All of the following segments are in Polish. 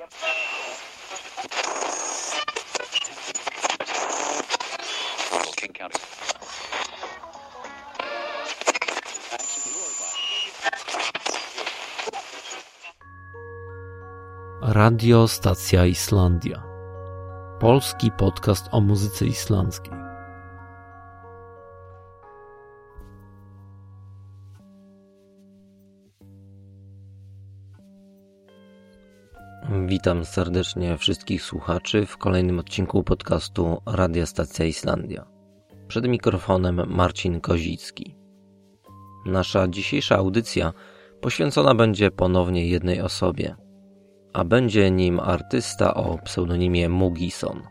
County. Radio Stacja Islandia. Polski podcast o muzyce islandzkiej. Witam serdecznie wszystkich słuchaczy w kolejnym odcinku podcastu Radia Stacja Islandia. Przed mikrofonem Marcin Kozicki. Nasza dzisiejsza audycja poświęcona będzie ponownie jednej osobie, a będzie nim artysta o pseudonimie Mugison.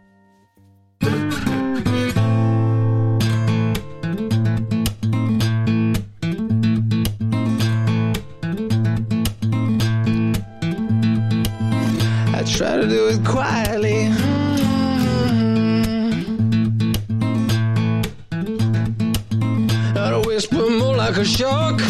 More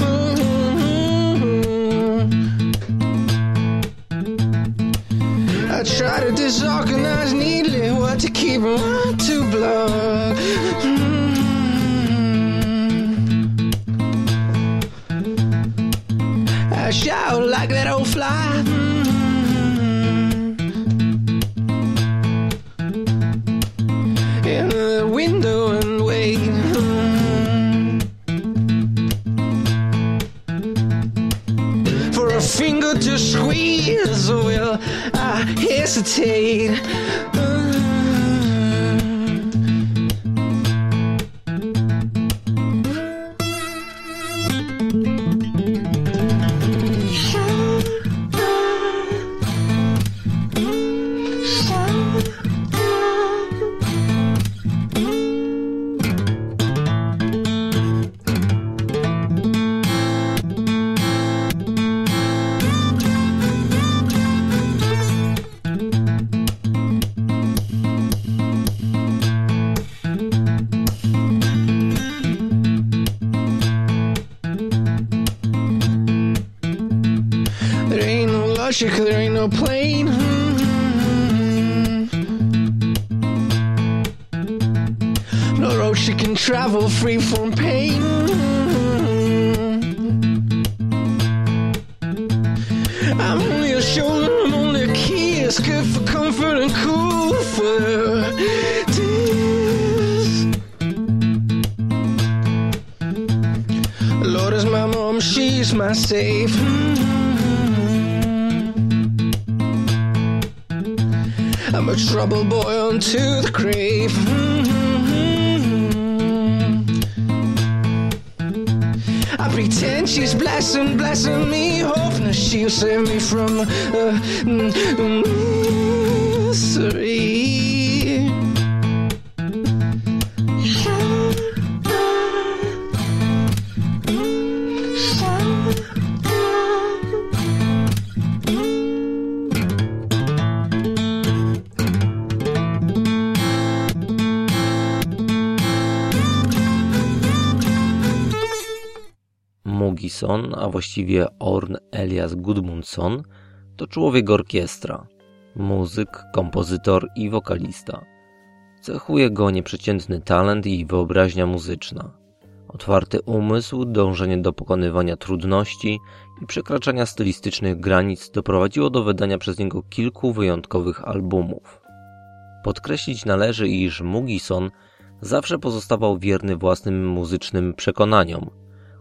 and cool for tears. Lord is my mom, she's my safe. I'm a trouble boy unto the grave. I pretend she's blessing, blessing me, hoping she'll save me from uh, misery. Mugison, a właściwie Orn Elias Gudmundsson, to człowiek orkiestra, muzyk, kompozytor i wokalista. Cechuje go nieprzeciętny talent i wyobraźnia muzyczna, otwarty umysł, dążenie do pokonywania trudności i przekraczania stylistycznych granic doprowadziło do wydania przez niego kilku wyjątkowych albumów. Podkreślić należy, iż Mugison zawsze pozostawał wierny własnym muzycznym przekonaniom,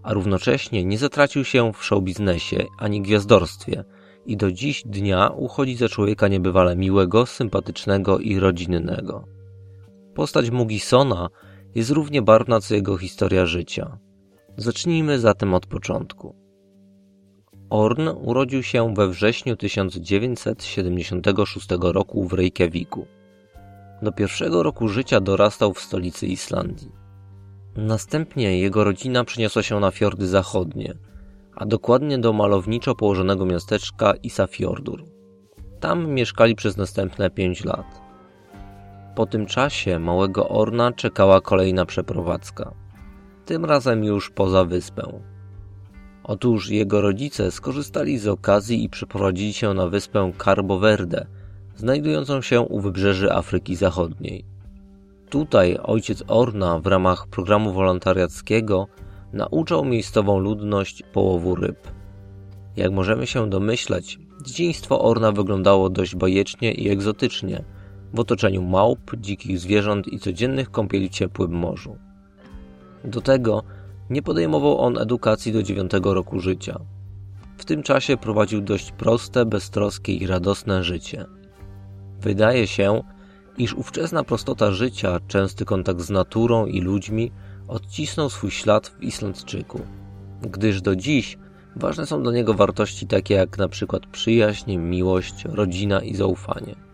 a równocześnie nie zatracił się w showbiznesie ani gwiazdorstwie i do dziś dnia uchodzi za człowieka niebywale miłego, sympatycznego i rodzinnego. Postać Mugisona jest równie barwna co jego historia życia. Zacznijmy zatem od początku. Orn urodził się we wrześniu 1976 roku w Reykjaviku. Do pierwszego roku życia dorastał w stolicy Islandii. Następnie jego rodzina przeniosła się na fiordy zachodnie, a dokładnie do malowniczo położonego miasteczka Isafjordur. Tam mieszkali przez następne pięć lat. Po tym czasie małego Orna czekała kolejna przeprowadzka. Tym razem już poza wyspę. Otóż jego rodzice skorzystali z okazji i przeprowadzili się na wyspę Carbo Verde, znajdującą się u wybrzeży Afryki Zachodniej. Tutaj ojciec Orna w ramach programu wolontariackiego nauczał miejscową ludność połowu ryb. Jak możemy się domyślać, dzieciństwo Orna wyglądało dość bajecznie i egzotycznie, w otoczeniu małp, dzikich zwierząt i codziennych kąpieli w ciepłym morzu. Do tego nie podejmował on edukacji do dziewiątego roku życia. W tym czasie prowadził dość proste, beztroskie i radosne życie. Wydaje się, iż ówczesna prostota życia, częsty kontakt z naturą i ludźmi odcisnął swój ślad w Islandczyku, gdyż do dziś ważne są dla niego wartości takie jak na przykład przyjaźń, miłość, rodzina i zaufanie.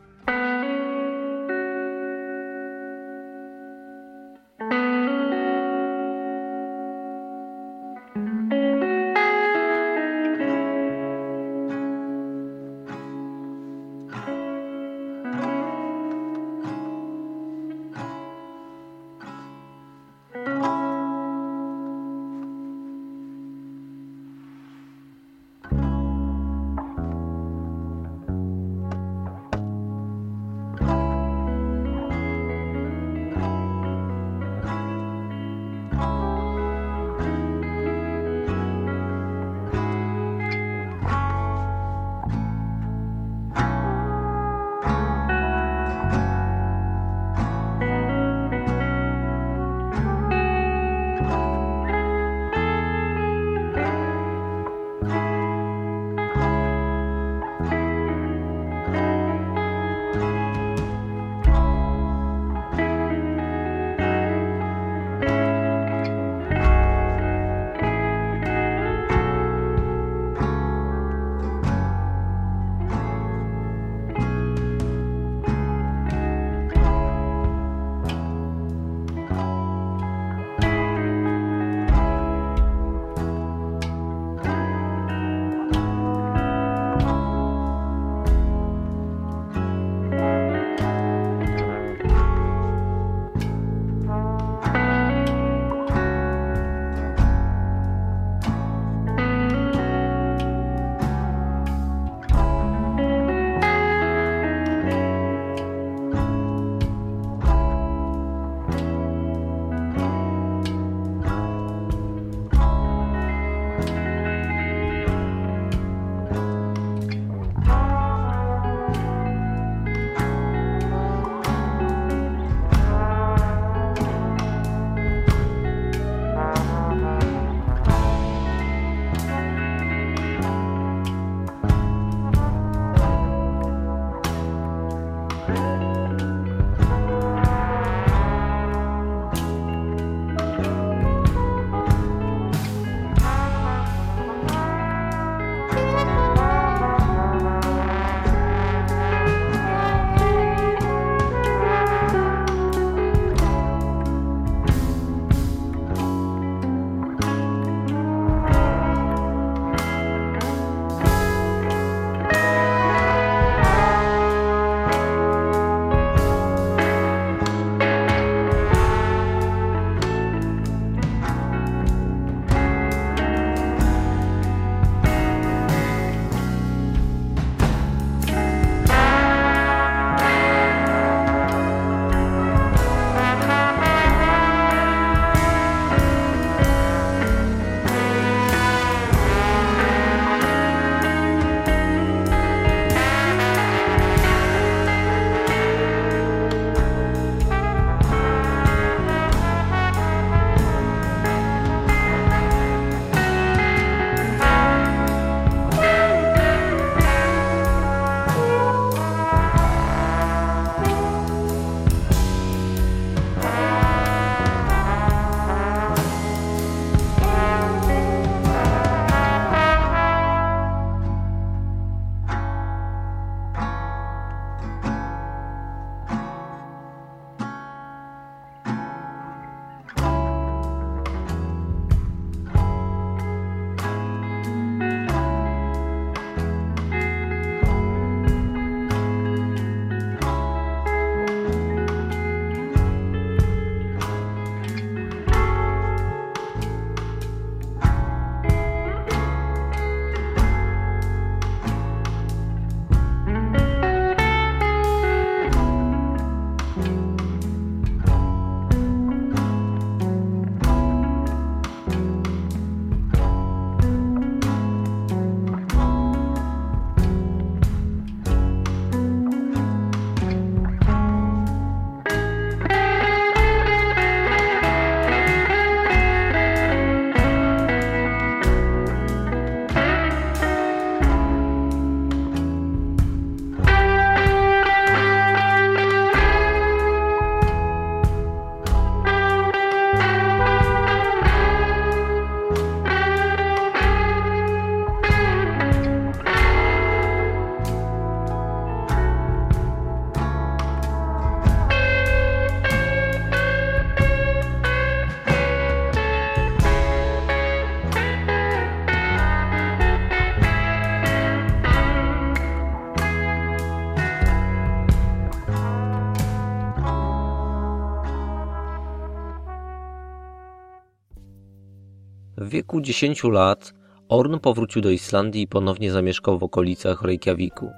Wieku 10 lat Orn powrócił do Islandii i ponownie zamieszkał w okolicach Reykjaviku.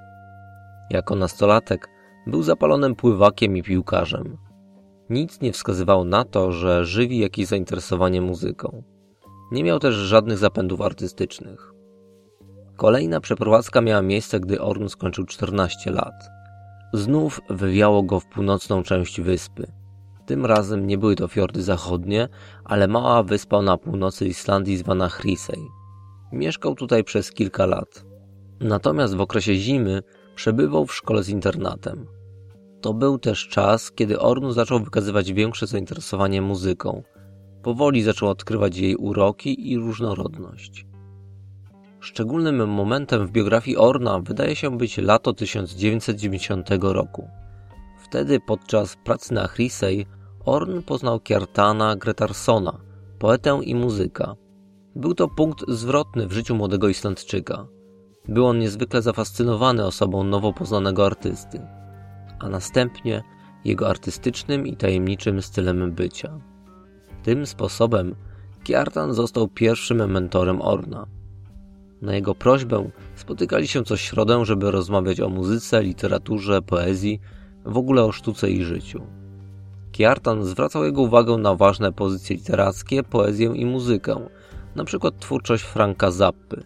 Jako nastolatek był zapalonym pływakiem i piłkarzem. Nic nie wskazywało na to, że żywi jakieś zainteresowanie muzyką. Nie miał też żadnych zapędów artystycznych. Kolejna przeprowadzka miała miejsce, gdy Orn skończył 14 lat. Znów wywiało go w północną część wyspy. Tym razem nie były to fiordy zachodnie, ale mała wyspa na północy Islandii zwana Hrisey. Mieszkał tutaj przez kilka lat. Natomiast w okresie zimy przebywał w szkole z internatem. To był też czas, kiedy Orn zaczął wykazywać większe zainteresowanie muzyką. Powoli zaczął odkrywać jej uroki i różnorodność. Szczególnym momentem w biografii Orna wydaje się być lato 1990 roku. Wtedy podczas pracy na Hrisey Orn poznał Kjartana Gretarsona, poetę i muzyka. Był to punkt zwrotny w życiu młodego Islandczyka. Był on niezwykle zafascynowany osobą nowo poznanego artysty, a następnie jego artystycznym i tajemniczym stylem bycia. Tym sposobem Kjartan został pierwszym mentorem Orna. Na jego prośbę spotykali się co środę, żeby rozmawiać o muzyce, literaturze, poezji, w ogóle o sztuce i życiu. Kjartan zwracał jego uwagę na ważne pozycje literackie, poezję i muzykę, przykład twórczość Franka Zappy.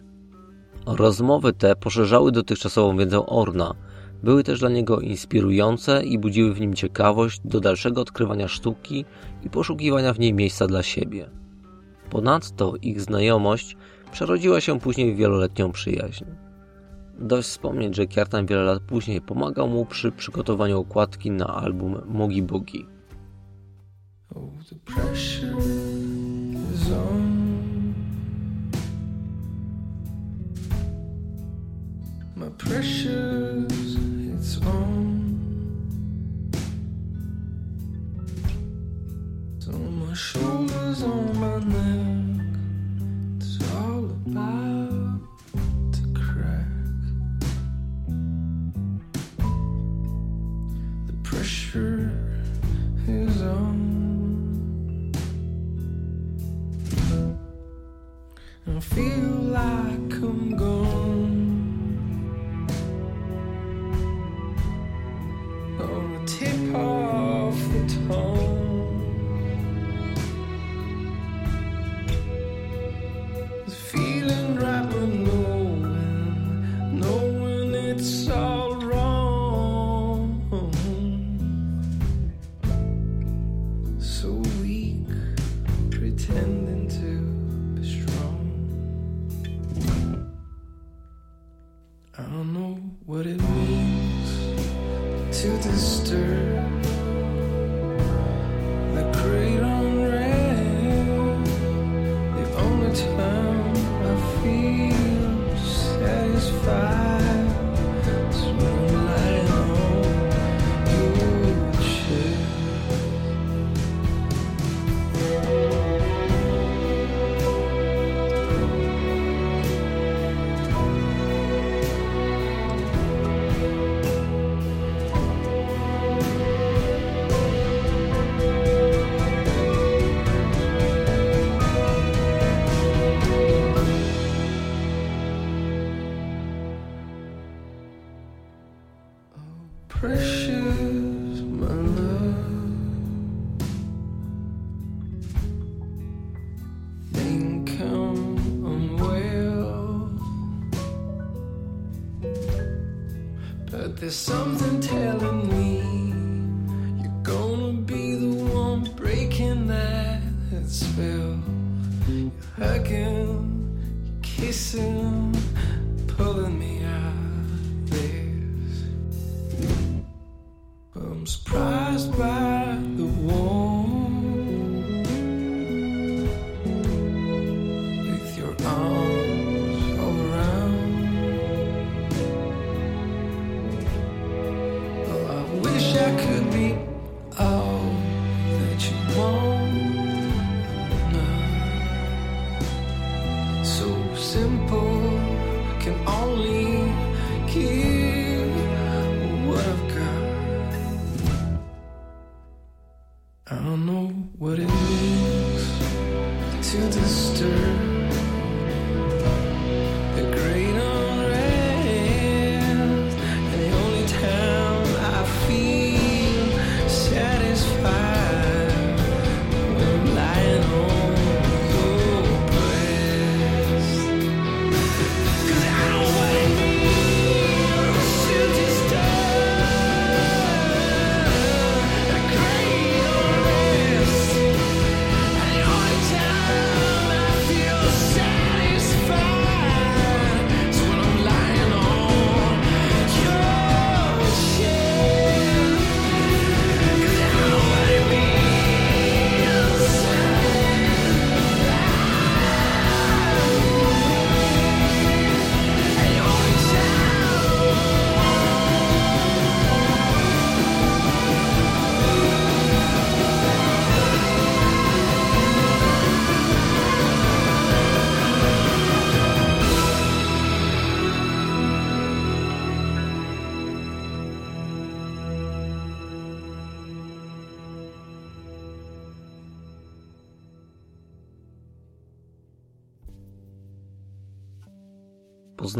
Rozmowy te poszerzały dotychczasową wiedzę Orna, były też dla niego inspirujące i budziły w nim ciekawość do dalszego odkrywania sztuki i poszukiwania w niej miejsca dla siebie. Ponadto ich znajomość przerodziła się później w wieloletnią przyjaźń. Dość wspomnieć, że Kjartan wiele lat później pomagał mu przy przygotowaniu okładki na album Mogi Bogi. Oh, the pressure is on. My precious, it's on. It's on my shoulders, on my neck. It's all about to crack. The pressure is on. Feel like I'm gone.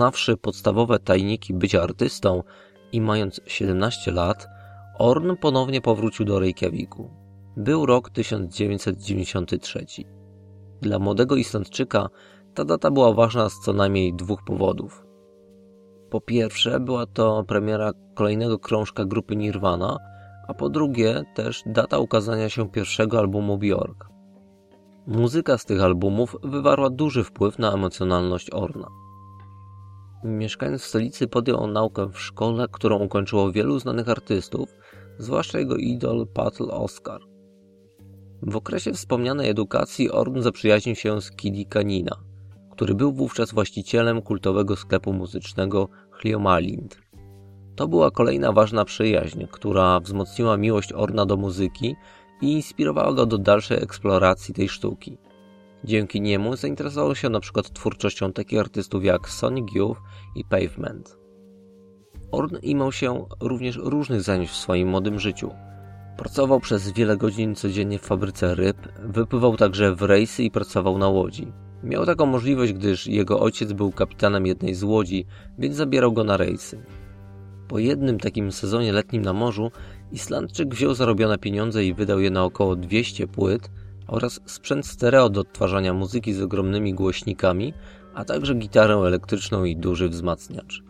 Poznawszy podstawowe tajniki bycia artystą i mając 17 lat, Orn ponownie powrócił do Reykjaviku. Był rok 1993. Dla młodego Islandczyka ta data była ważna z co najmniej dwóch powodów. Po pierwsze, była to premiera kolejnego krążka grupy Nirvana, a po drugie też data ukazania się pierwszego albumu Bjork. Muzyka z tych albumów wywarła duży wpływ na emocjonalność Orna. Mieszkając w stolicy podjął naukę w szkole, którą ukończyło wielu znanych artystów, zwłaszcza jego idol Patel Oscar. W okresie wspomnianej edukacji Orn zaprzyjaźnił się z Kidi Kanina, który był wówczas właścicielem kultowego sklepu muzycznego Hliomalind. To była kolejna ważna przyjaźń, która wzmocniła miłość Orna do muzyki i inspirowała go do dalszej eksploracji tej sztuki. Dzięki niemu zainteresował się na przykład twórczością takich artystów jak Sonic Youth i Pavement. Orn imał się również różnych zajęć w swoim młodym życiu. Pracował przez wiele godzin codziennie w fabryce ryb, wypływał także w rejsy i pracował na łodzi. Miał taką możliwość, gdyż jego ojciec był kapitanem jednej z łodzi, więc zabierał go na rejsy. Po jednym takim sezonie letnim na morzu Islandczyk wziął zarobione pieniądze i wydał je na około 200 płyt oraz sprzęt stereo do odtwarzania muzyki z ogromnymi głośnikami, a także gitarę elektryczną i duży wzmacniacz.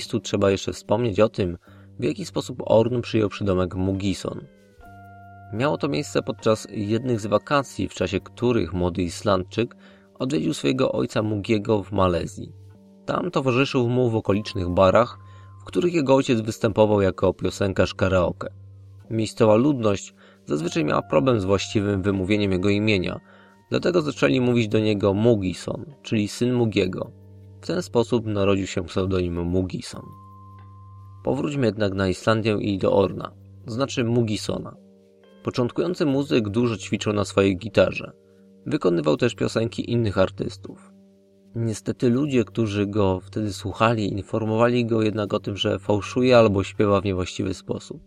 Miejscu trzeba jeszcze wspomnieć o tym, w jaki sposób Orn przyjął przydomek Mugison. Miało to miejsce podczas jednych z wakacji, w czasie których młody Islandczyk odwiedził swojego ojca Mugiego w Malezji. Tam towarzyszył mu w okolicznych barach, w których jego ojciec występował jako piosenkarz karaoke. Miejscowa ludność zazwyczaj miała problem z właściwym wymówieniem jego imienia, dlatego zaczęli mówić do niego Mugison, czyli syn Mugiego. W ten sposób narodził się pseudonim Mugison. Powróćmy jednak na Islandię i do Orna, znaczy Mugisona. Początkujący muzyk dużo ćwiczył na swojej gitarze. Wykonywał też piosenki innych artystów. Niestety ludzie, którzy go wtedy słuchali, informowali go jednak o tym, że fałszuje albo śpiewa w niewłaściwy sposób.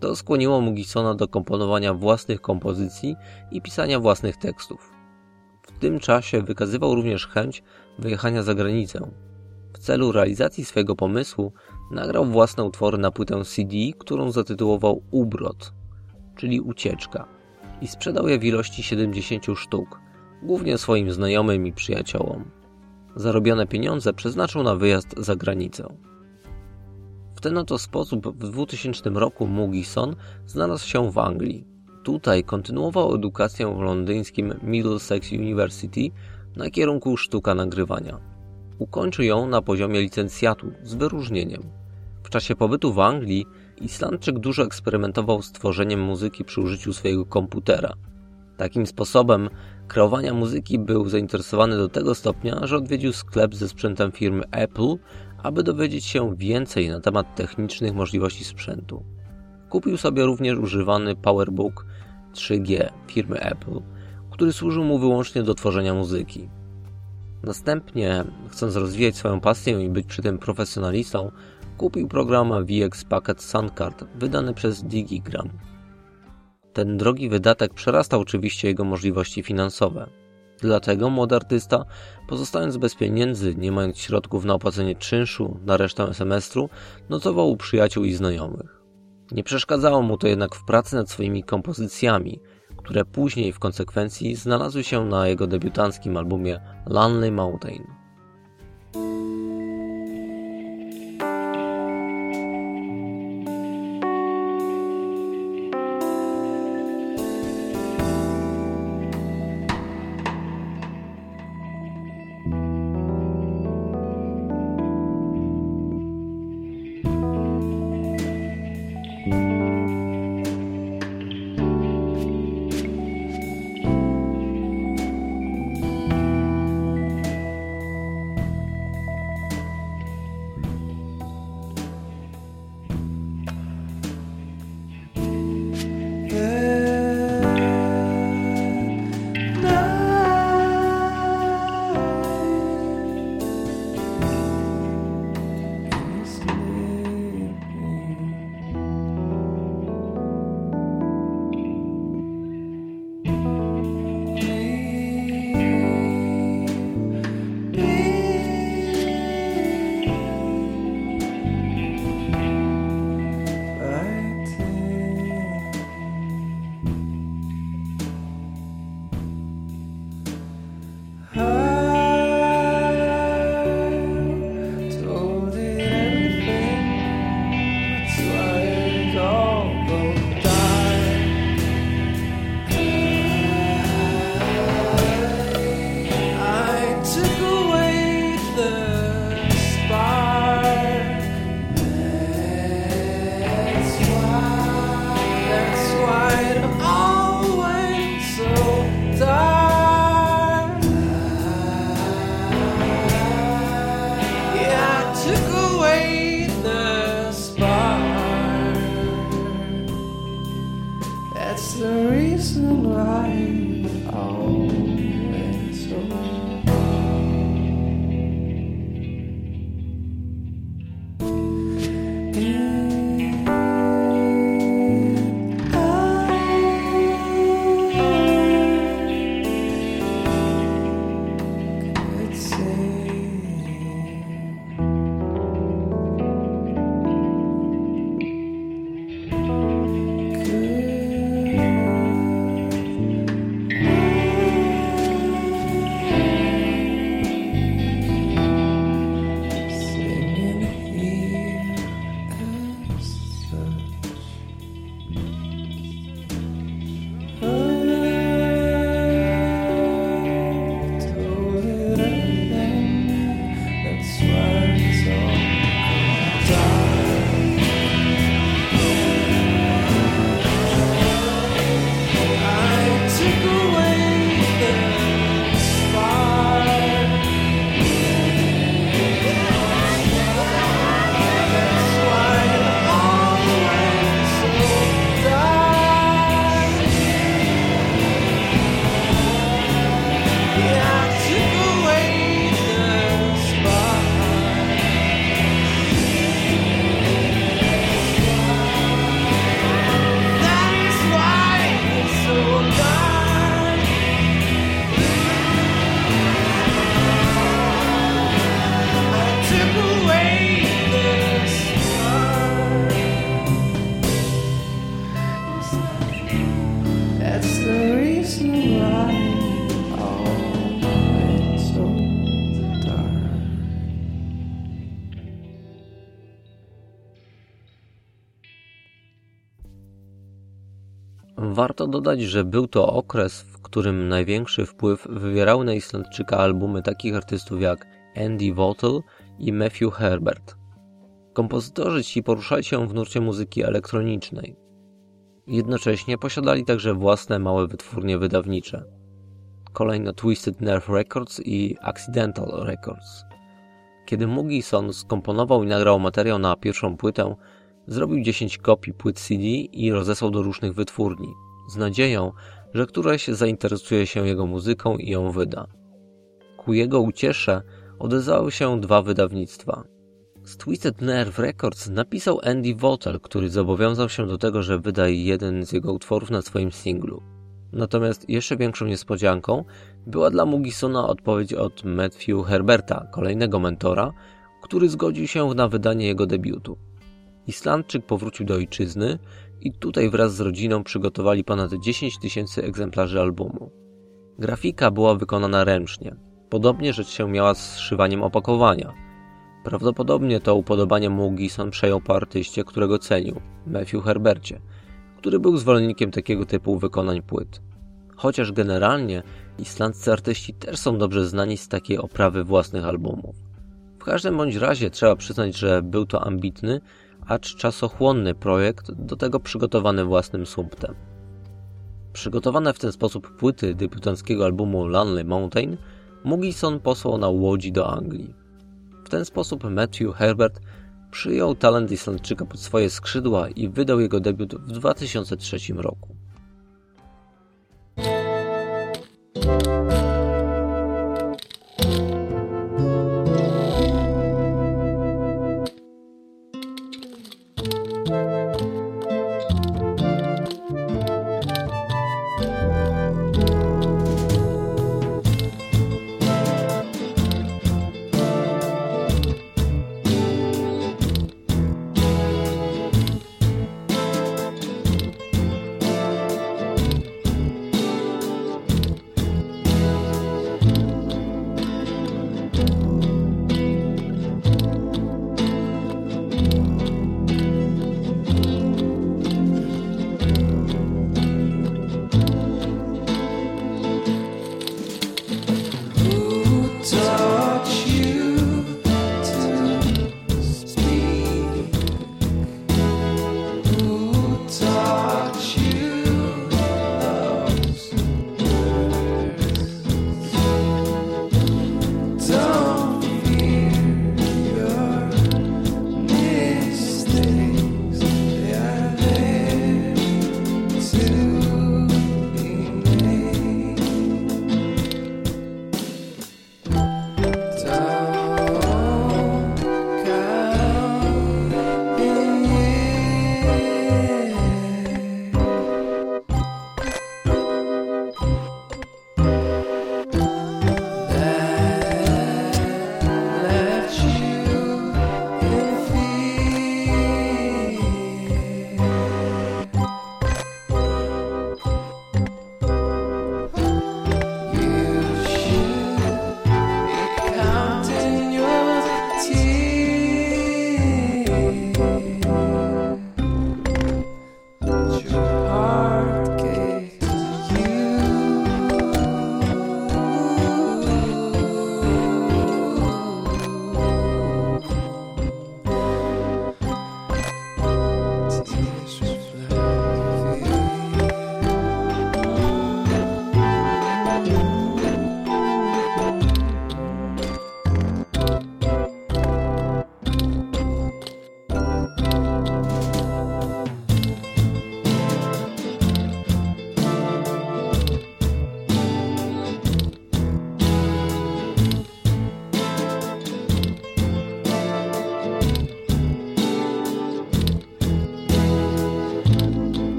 To skłoniło Mugisona do komponowania własnych kompozycji i pisania własnych tekstów. W tym czasie wykazywał również chęć wyjechania za granicę. W celu realizacji swojego pomysłu nagrał własne utwory na płytę CD, którą zatytułował Ubrot, czyli ucieczka, i sprzedał je w ilości 70 sztuk, głównie swoim znajomym i przyjaciołom. Zarobione pieniądze przeznaczył na wyjazd za granicę. W ten oto sposób w 2000 roku Mugison znalazł się w Anglii. Tutaj kontynuował edukację w londyńskim Middlesex University na kierunku sztuka nagrywania. Ukończył ją na poziomie licencjatu z wyróżnieniem. W czasie pobytu w Anglii Islandczyk dużo eksperymentował z tworzeniem muzyki przy użyciu swojego komputera. Takim sposobem kreowania muzyki był zainteresowany do tego stopnia, że odwiedził sklep ze sprzętem firmy Apple, aby dowiedzieć się więcej na temat technicznych możliwości sprzętu. Kupił sobie również używany PowerBook 3G firmy Apple, który służył mu wyłącznie do tworzenia muzyki. Następnie, chcąc rozwijać swoją pasję i być przy tym profesjonalistą, kupił program VX Packet Soundcard wydany przez Digigram. Ten drogi wydatek przerastał oczywiście jego możliwości finansowe. Dlatego młody artysta, pozostając bez pieniędzy, nie mając środków na opłacenie czynszu na resztę semestru, notował u przyjaciół i znajomych. Nie przeszkadzało mu to jednak w pracy nad swoimi kompozycjami, które później w konsekwencji znalazły się na jego debiutanckim albumie Lonely Mountain. Warto dodać, że był to okres, w którym największy wpływ wywierały na Islandczyka albumy takich artystów jak Andy Votel i Matthew Herbert. Kompozytorzy ci poruszali się w nurcie muzyki elektronicznej. Jednocześnie posiadali także własne małe wytwórnie wydawnicze. Kolejno Twisted Nerve Records i Accidental Records. Kiedy Mugison skomponował i nagrał materiał na pierwszą płytę, Zrobił 10 kopii płyt CD i rozesłał do różnych wytwórni, z nadzieją, że któraś zainteresuje się jego muzyką i ją wyda. Ku jego uciesze odezwały się dwa wydawnictwa. Z Twisted Nerve Records napisał Andy Votel, który zobowiązał się do tego, że wyda jeden z jego utworów na swoim singlu. Natomiast jeszcze większą niespodzianką była dla Mugisona odpowiedź od Matthew Herberta, kolejnego mentora, który zgodził się na wydanie jego debiutu. Islandczyk powrócił do ojczyzny i tutaj wraz z rodziną przygotowali ponad 10 tysięcy egzemplarzy albumu. Grafika była wykonana ręcznie. Podobnie rzecz się miała z szywaniem opakowania. Prawdopodobnie to upodobanie Mugison przejął po artyście, którego cenił, Matthew Herbercie, który był zwolennikiem takiego typu wykonań płyt. Chociaż generalnie islandzcy artyści też są dobrze znani z takiej oprawy własnych albumów. W każdym bądź razie trzeba przyznać, że był to ambitny, acz czasochłonny projekt, do tego przygotowany własnym sumptem. Przygotowane w ten sposób płyty debiutanckiego albumu Lonely Mountain Mugison posłał na łodzi do Anglii. W ten sposób Matthew Herbert przyjął talent Islandczyka pod swoje skrzydła i wydał jego debiut w 2003 roku.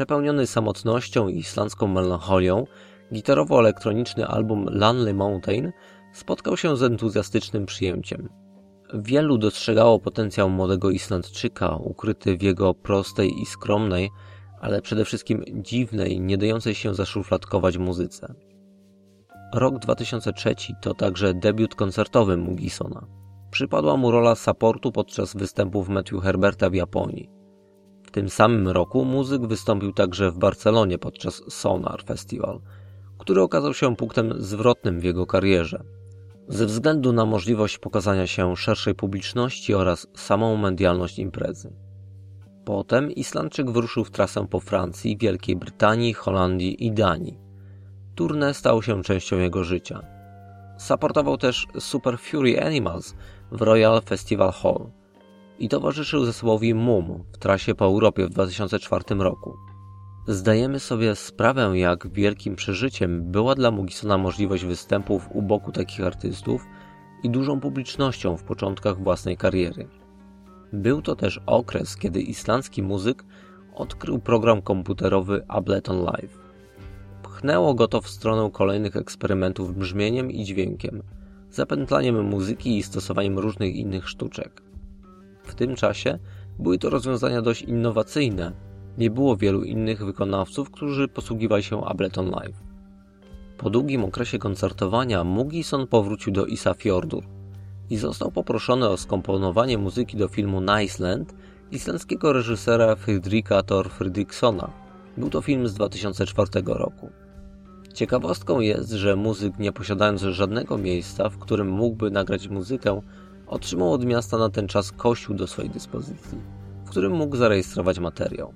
Przepełniony samotnością i islandzką melancholią, gitarowo-elektroniczny album Lonely Mountain spotkał się z entuzjastycznym przyjęciem. Wielu dostrzegało potencjał młodego Islandczyka, ukryty w jego prostej i skromnej, ale przede wszystkim dziwnej, nie dającej się zaszufladkować muzyce. Rok 2003 to także debiut koncertowy Mugisona. Przypadła mu rola supportu podczas występów Matthew Herberta w Japonii. W tym samym roku muzyk wystąpił także w Barcelonie podczas Sonar Festival, który okazał się punktem zwrotnym w jego karierze. Ze względu na możliwość pokazania się szerszej publiczności oraz samą medialność imprezy. Potem Islandczyk wyruszył w trasę po Francji, Wielkiej Brytanii, Holandii i Danii. Tournée stało się częścią jego życia. Supportował też Super Fury Animals w Royal Festival Hall i towarzyszył zespołowi MUM w trasie po Europie w 2004 roku. Zdajemy sobie sprawę, jak wielkim przeżyciem była dla Mugisona możliwość występów u boku takich artystów i dużą publicznością w początkach własnej kariery. Był to też okres, kiedy islandzki muzyk odkrył program komputerowy Ableton Live. Pchnęło go to w stronę kolejnych eksperymentów brzmieniem i dźwiękiem, zapętlaniem muzyki i stosowaniem różnych innych sztuczek. W tym czasie były to rozwiązania dość innowacyjne. Nie było wielu innych wykonawców, którzy posługiwali się Ableton Live. Po długim okresie koncertowania Mugison powrócił do Isafjordur i został poproszony o skomponowanie muzyki do filmu Niceland islandzkiego reżysera Fridrika Thor Fredriksona. Był to film z 2004 roku. Ciekawostką jest, że muzyk nie posiadając żadnego miejsca, w którym mógłby nagrać muzykę, otrzymał od miasta na ten czas kościół do swojej dyspozycji, w którym mógł zarejestrować materiał.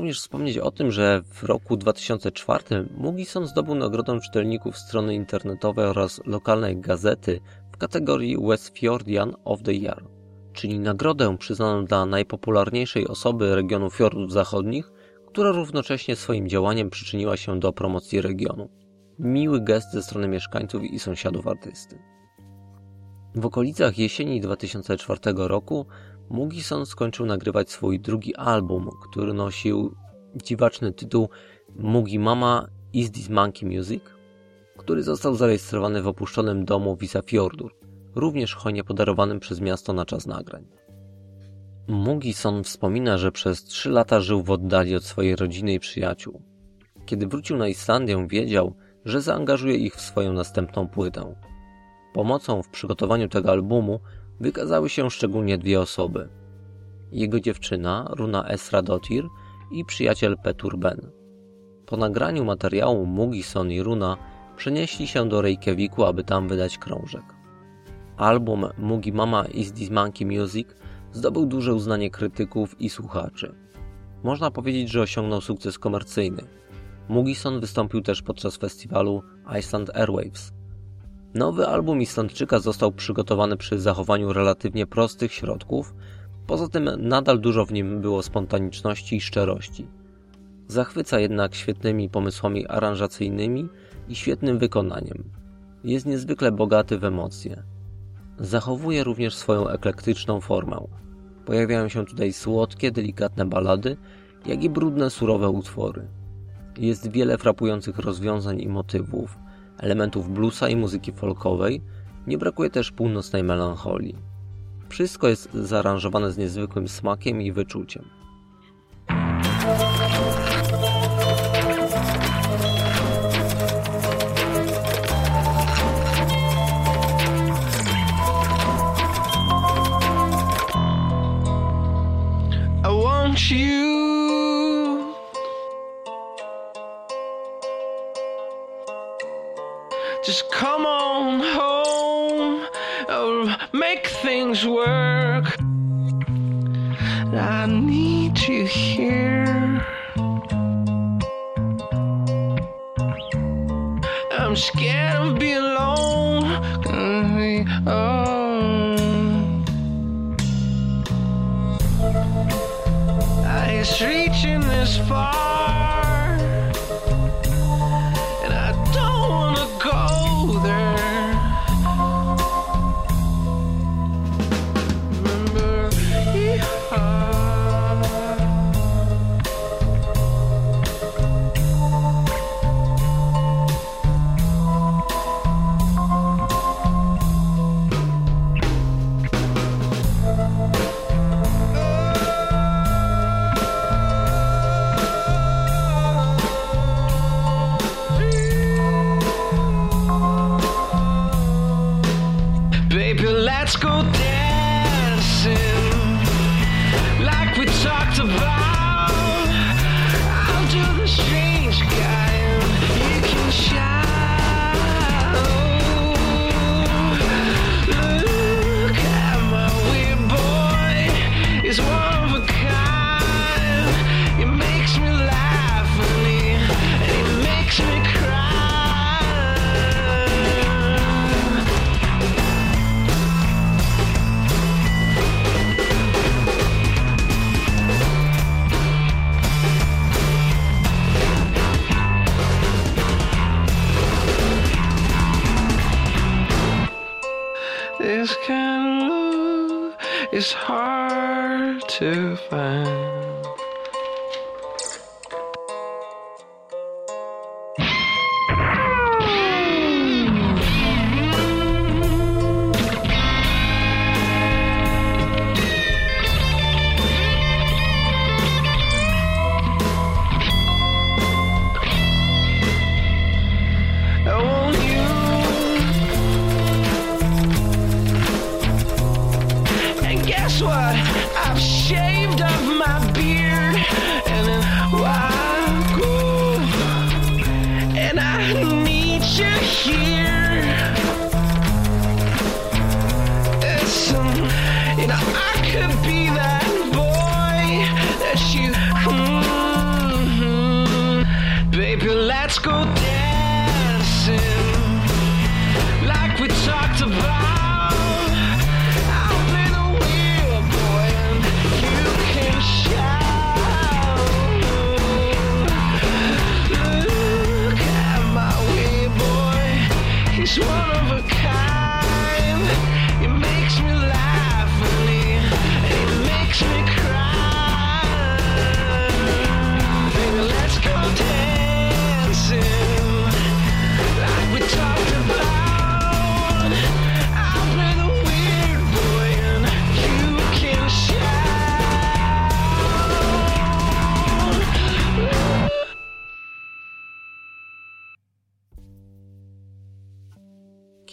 Również wspomnieć o tym, że w roku 2004 Mugison zdobył nagrodę czytelników strony internetowej oraz lokalnej gazety w kategorii Westfjordian of the Year, czyli nagrodę przyznaną dla najpopularniejszej osoby regionu fiordów zachodnich, która równocześnie swoim działaniem przyczyniła się do promocji regionu. Miły gest ze strony mieszkańców i sąsiadów artysty. W okolicach jesieni 2004 roku Mugison skończył nagrywać swój drugi album, który nosił dziwaczny tytuł Mugi Mama Is This Monkey Music, który został zarejestrowany w opuszczonym domu Visafjordur, również hojnie podarowanym przez miasto na czas nagrań. Mugison wspomina, że przez trzy lata żył w oddali od swojej rodziny i przyjaciół. Kiedy wrócił na Islandię, wiedział, że zaangażuje ich w swoją następną płytę. Pomocą w przygotowaniu tego albumu wykazały się szczególnie dwie osoby. Jego dziewczyna, Runa Esradotir i przyjaciel Petur Ben. Po nagraniu materiału Mugison i Runa przenieśli się do Reykjaviku, aby tam wydać krążek. Album Mugi Mama Is This Monkey Music zdobył duże uznanie krytyków i słuchaczy. Można powiedzieć, że osiągnął sukces komercyjny. Mugison wystąpił też podczas festiwalu Iceland Airwaves. Nowy album Islandczyka został przygotowany przy zachowaniu relatywnie prostych środków, poza tym nadal dużo w nim było spontaniczności i szczerości. Zachwyca jednak świetnymi pomysłami aranżacyjnymi i świetnym wykonaniem. Jest niezwykle bogaty w emocje. Zachowuje również swoją eklektyczną formę. Pojawiają się tutaj słodkie, delikatne balady, jak i brudne, surowe utwory. Jest wiele frapujących rozwiązań i motywów, elementów bluesa i muzyki folkowej, nie brakuje też północnej melancholii. Wszystko jest zaaranżowane z niezwykłym smakiem i wyczuciem. I want you. Just come on home, or make things work. I need you here. I'm scared of being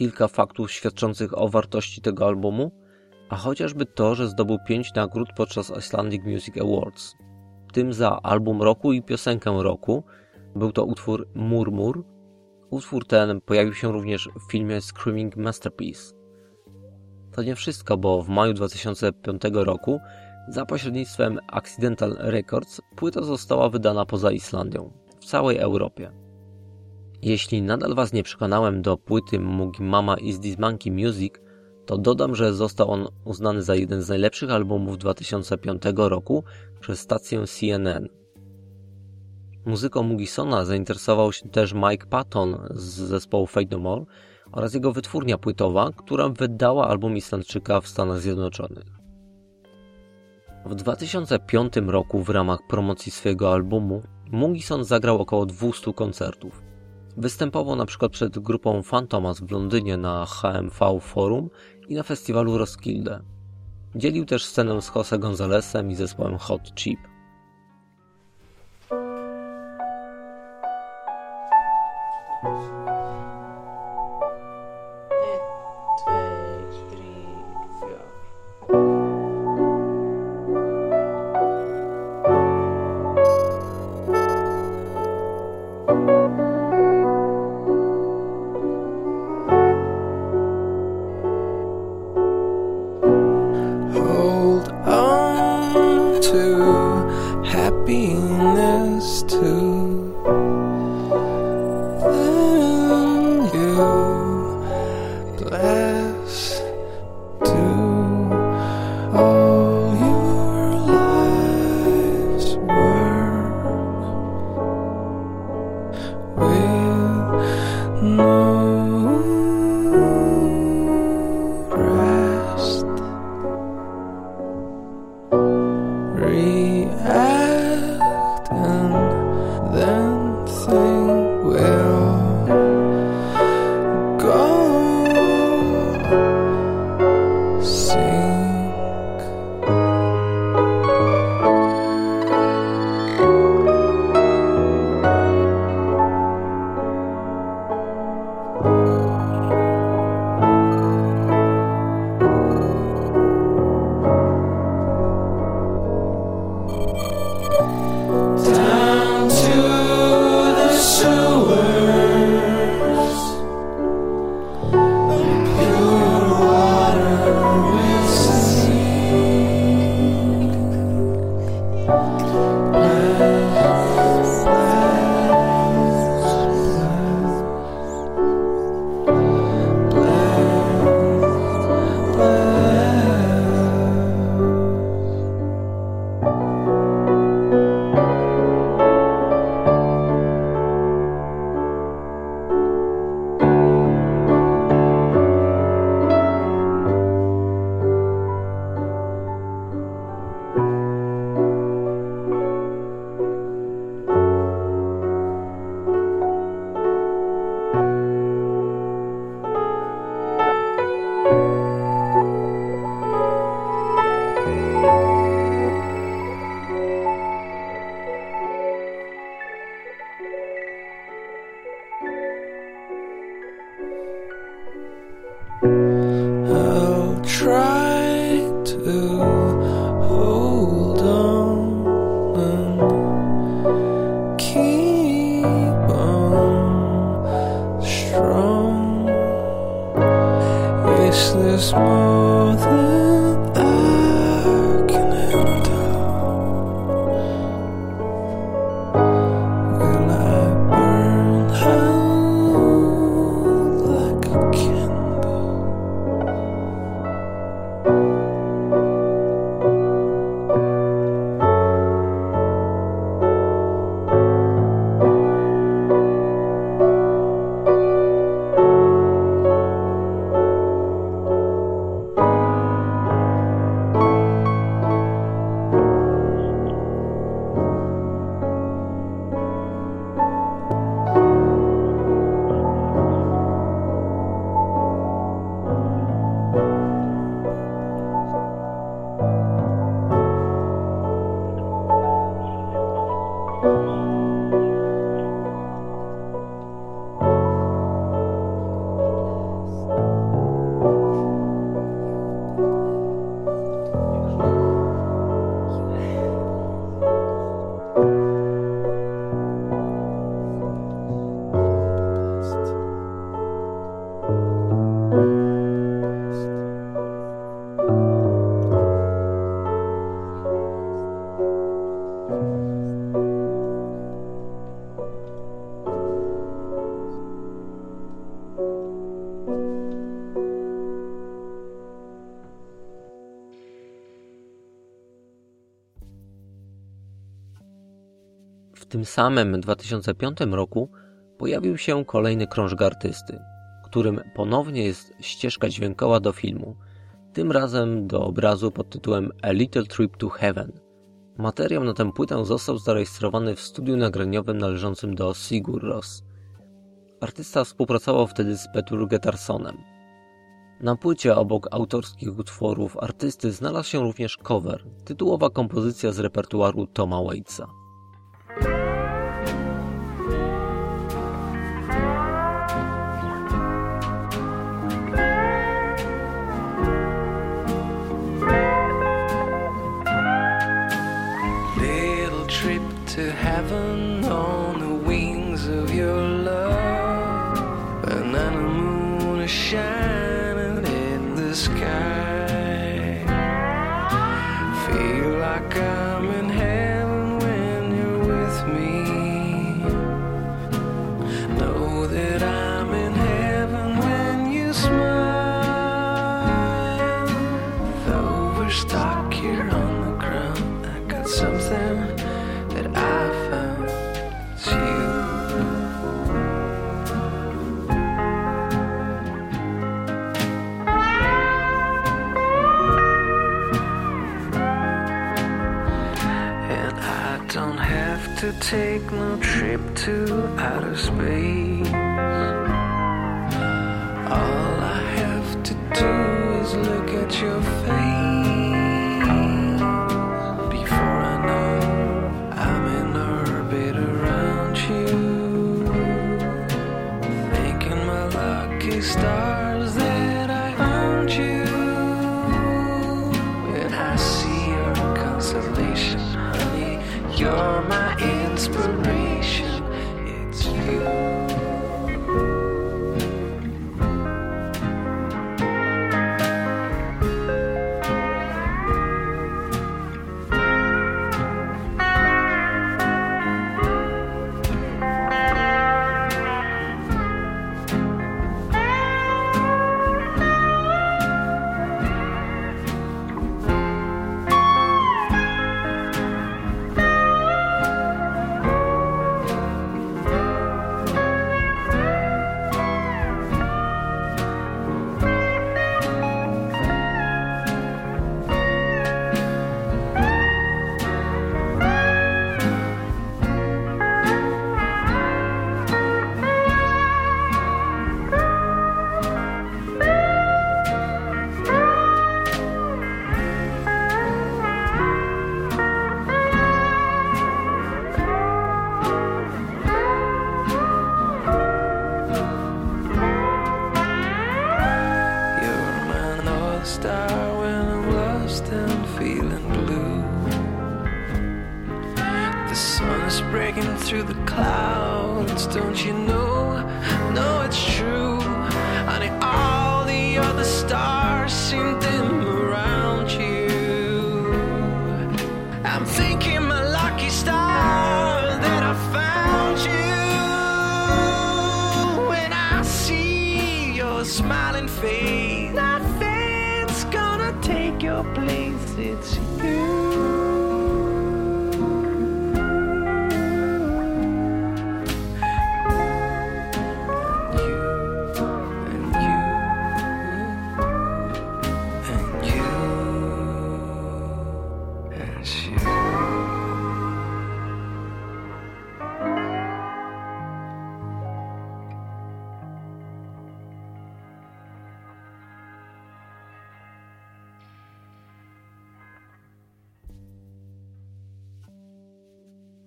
Kilka faktów świadczących o wartości tego albumu, a chociażby to, że zdobył 5 nagród podczas Icelandic Music Awards. Tym za album roku i piosenkę roku był to utwór Murmur. Utwór ten pojawił się również w filmie Screaming Masterpiece. To nie wszystko, bo w maju 2005 roku za pośrednictwem Accidental Records płyta została wydana poza Islandią, w całej Europie. Jeśli nadal Was nie przekonałem do płyty Mugi Mama Is This Monkey Music, to dodam, że został on uznany za jeden z najlepszych albumów 2005 roku przez stację CNN. Muzyką Mugisona zainteresował się też Mike Patton z zespołu Fate No More oraz jego wytwórnia płytowa, która wydała album Islandczyka w Stanach Zjednoczonych. W 2005 roku w ramach promocji swojego albumu Mugison zagrał około 200 koncertów. Występował na przykład przed grupą Fantomas w Londynie na HMV Forum i na festiwalu Roskilde. Dzielił też scenę z Jose Gonzalesem i zespołem Hot Chip. Samym 2005 roku pojawił się kolejny krążek artysty, którym ponownie jest ścieżka dźwiękowa do filmu, tym razem do obrazu pod tytułem A Little Trip to Heaven. Materiał na tę płytę został zarejestrowany w studiu nagraniowym należącym do Sigur Ros. Artysta współpracował wtedy z Petur Getarsonem. Na płycie obok autorskich utworów artysty znalazł się również cover, tytułowa kompozycja z repertuaru Toma Waitsa. Don't have to take no trip to outer space. All I have to do is look at your face.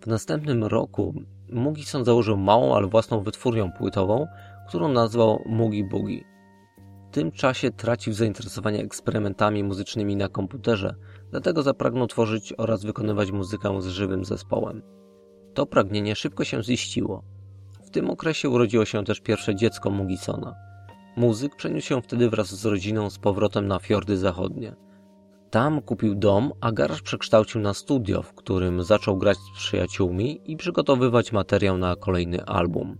W następnym roku Mugison założył małą, ale własną wytwórnię płytową, którą nazwał Mugi Boogie. W tym czasie tracił zainteresowanie eksperymentami muzycznymi na komputerze, dlatego zapragnął tworzyć oraz wykonywać muzykę z żywym zespołem. To pragnienie szybko się ziściło. W tym okresie urodziło się też pierwsze dziecko Mugisona. Muzyk przeniósł się wtedy wraz z rodziną z powrotem na fiordy zachodnie. Tam kupił dom, a garaż przekształcił na studio, w którym zaczął grać z przyjaciółmi i przygotowywać materiał na kolejny album.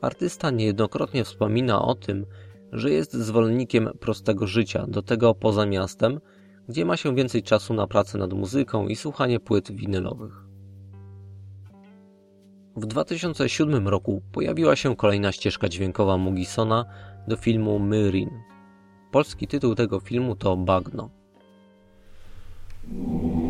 Artysta niejednokrotnie wspomina o tym, że jest zwolennikiem prostego życia, do tego poza miastem, gdzie ma się więcej czasu na pracę nad muzyką i słuchanie płyt winylowych. W 2007 roku pojawiła się kolejna ścieżka dźwiękowa Mugisona do filmu Myrin. Polski tytuł tego filmu to Bagno. Ooh.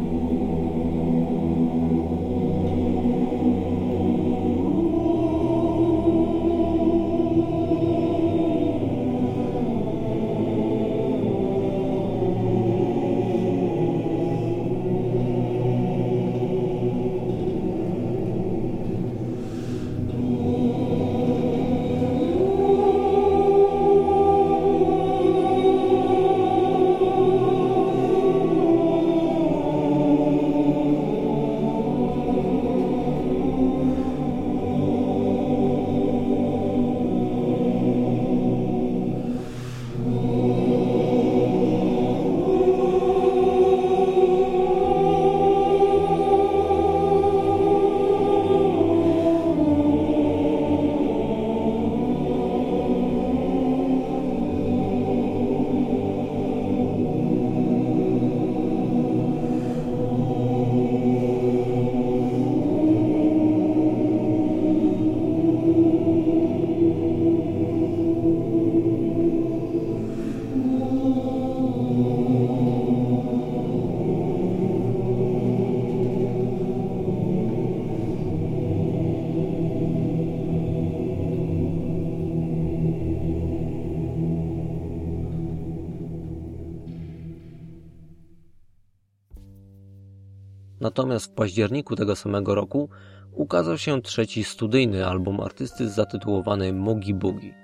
Natomiast w październiku tego samego roku ukazał się trzeci studyjny album artysty zatytułowany Mugi Boogie.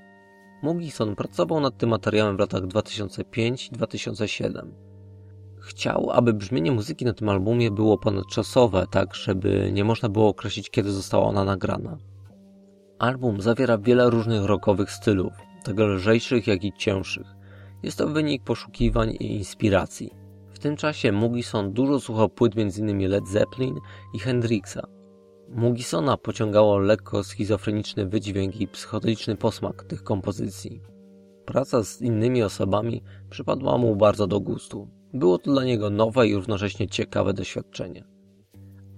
Mugison pracował nad tym materiałem w latach 2005-2007. Chciał, aby brzmienie muzyki na tym albumie było ponadczasowe, tak żeby nie można było określić, kiedy została ona nagrana. Album zawiera wiele różnych rockowych stylów, tak lżejszych jak i cięższych. Jest to wynik poszukiwań i inspiracji. Tym czasie Mugison dużo słuchał płyt m.in. Led Zeppelin i Hendrixa. Mugisona pociągało lekko schizofreniczny wydźwięk i psychodeliczny posmak tych kompozycji. Praca z innymi osobami przypadła mu bardzo do gustu. Było to dla niego nowe i równocześnie ciekawe doświadczenie.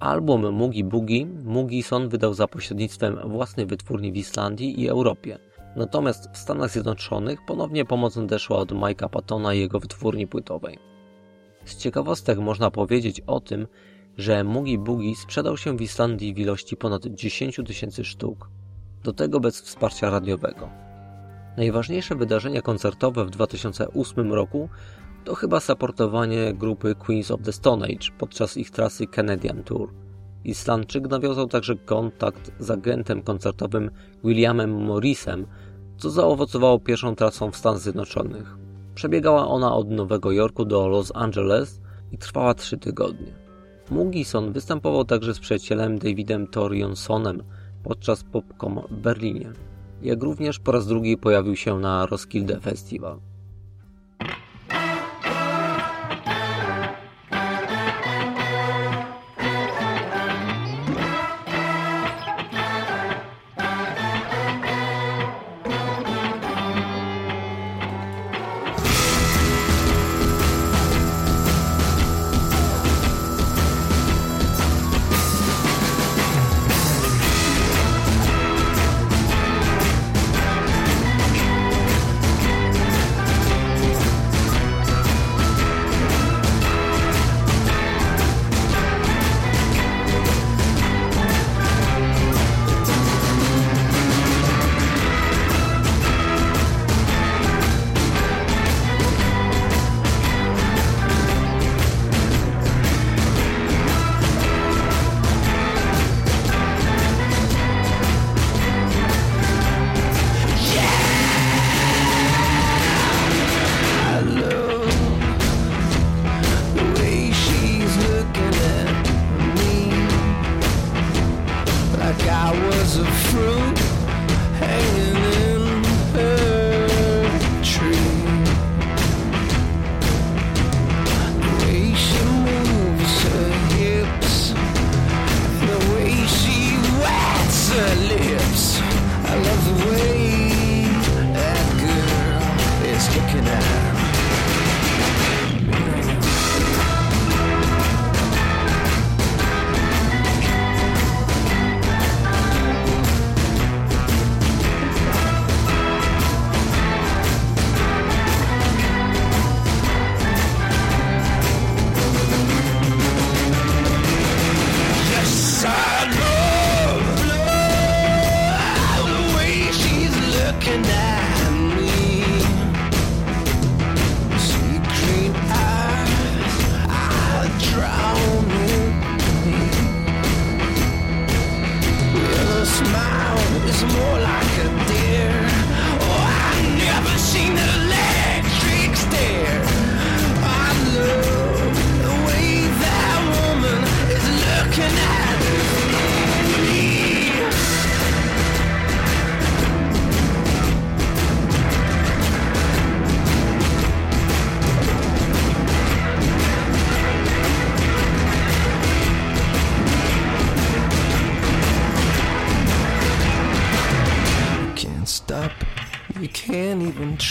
Album Mugi Boogie Mugison wydał za pośrednictwem własnej wytwórni w Islandii i Europie. Natomiast w Stanach Zjednoczonych ponownie pomoc nadeszła od Mike'a Pattona i jego wytwórni płytowej. Z ciekawostek można powiedzieć o tym, że Mugi Boogie sprzedał się w Islandii w ilości ponad 10 tysięcy sztuk, do tego bez wsparcia radiowego. Najważniejsze wydarzenia koncertowe w 2008 roku to chyba supportowanie grupy Queens of the Stone Age podczas ich trasy Canadian Tour. Islandczyk nawiązał także kontakt z agentem koncertowym Williamem Morrisem, co zaowocowało pierwszą trasą w Stanach Zjednoczonych. Przebiegała ona od Nowego Jorku do Los Angeles i trwała trzy tygodnie. Mugison występował także z przyjacielem Davidem Torionsonem podczas Popcom w Berlinie, jak również po raz drugi pojawił się na Roskilde Festival.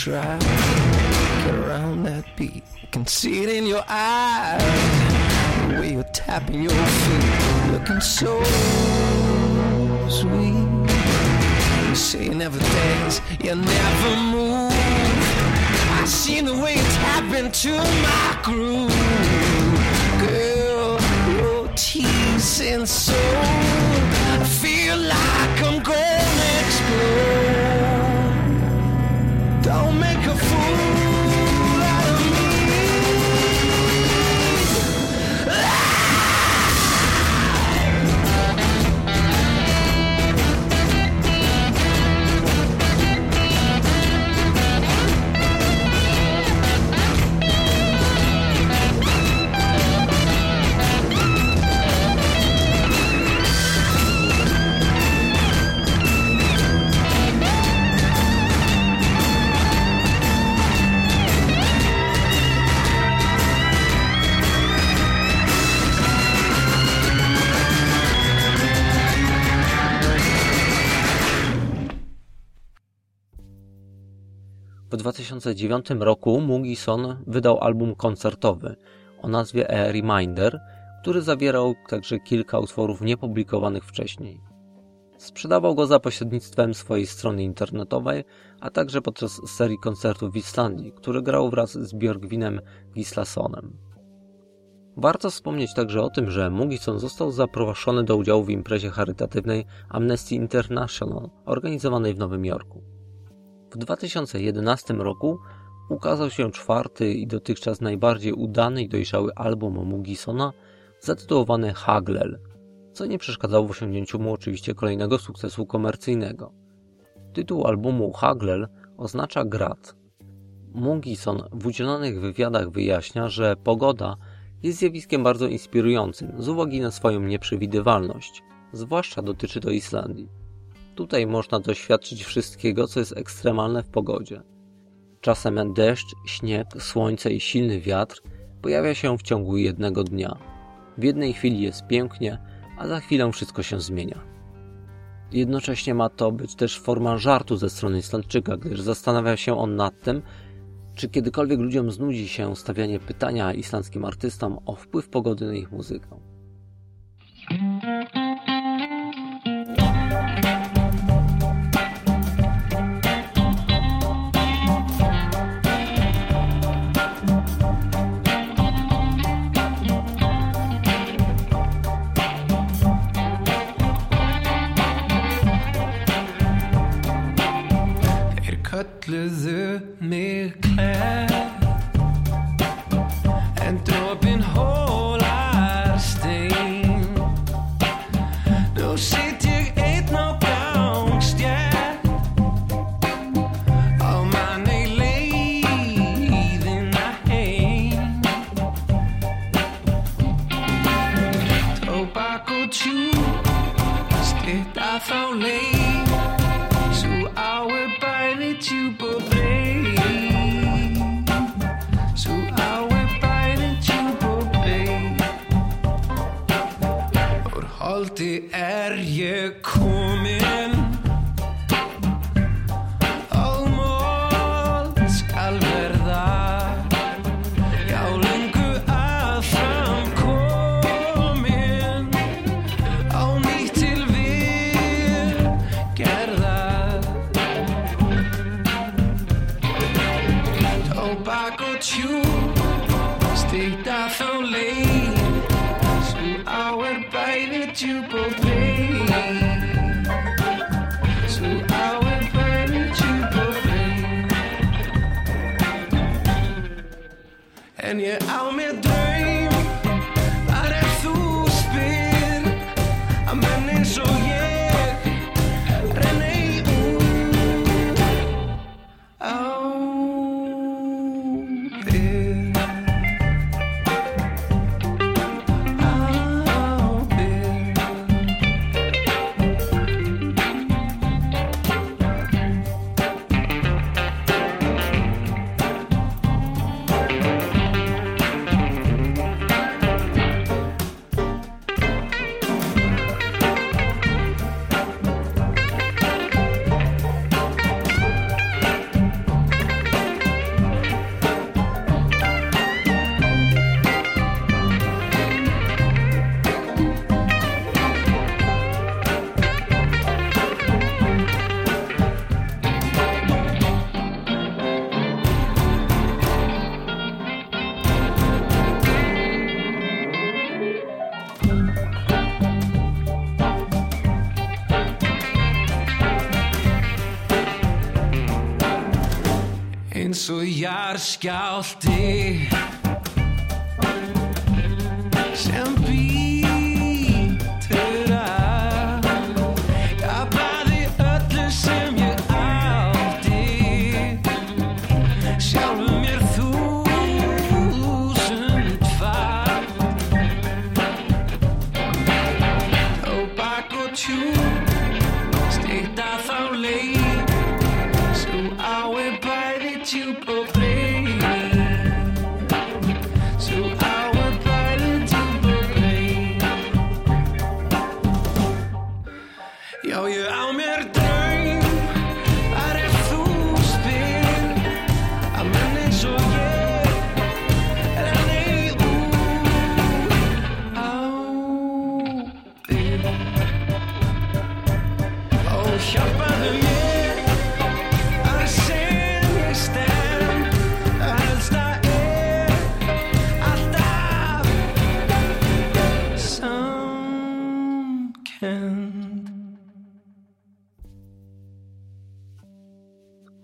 Try. Get around that beat, can see it in your eyes. The way you're tapping your feet, looking so sweet. You say you never dance, you never move. I seen the way you tap into my groove. Girl, your teasing so I feel like I'm gonna explode. W 2009 roku Mugison wydał album koncertowy o nazwie A Reminder, który zawierał także kilka utworów niepublikowanych wcześniej. Sprzedawał go za pośrednictwem swojej strony internetowej, a także podczas serii koncertów w Islandii, który grał wraz z Björgwinem Gislasonem. Warto wspomnieć także o tym, że Mugison został zaproszony do udziału w imprezie charytatywnej Amnesty International organizowanej w Nowym Jorku. W 2011 roku ukazał się czwarty i dotychczas najbardziej udany i dojrzały album Mugisona zatytułowany Haglel, co nie przeszkadzało w osiągnięciu mu oczywiście kolejnego sukcesu komercyjnego. Tytuł albumu Haglel oznacza grat. Mugison w udzielonych wywiadach wyjaśnia, że pogoda jest zjawiskiem bardzo inspirującym z uwagi na swoją nieprzewidywalność, zwłaszcza dotyczy to Islandii. Tutaj można doświadczyć wszystkiego, co jest ekstremalne w pogodzie. Czasem deszcz, śnieg, słońce i silny wiatr pojawia się w ciągu jednego dnia. W jednej chwili jest pięknie, a za chwilę wszystko się zmienia. Jednocześnie ma to być też forma żartu ze strony Islandczyka, gdyż zastanawia się on nad tym, czy kiedykolwiek ludziom znudzi się stawianie pytania islandzkim artystom o wpływ pogody na ich muzykę. aumentou. Heljar skjálti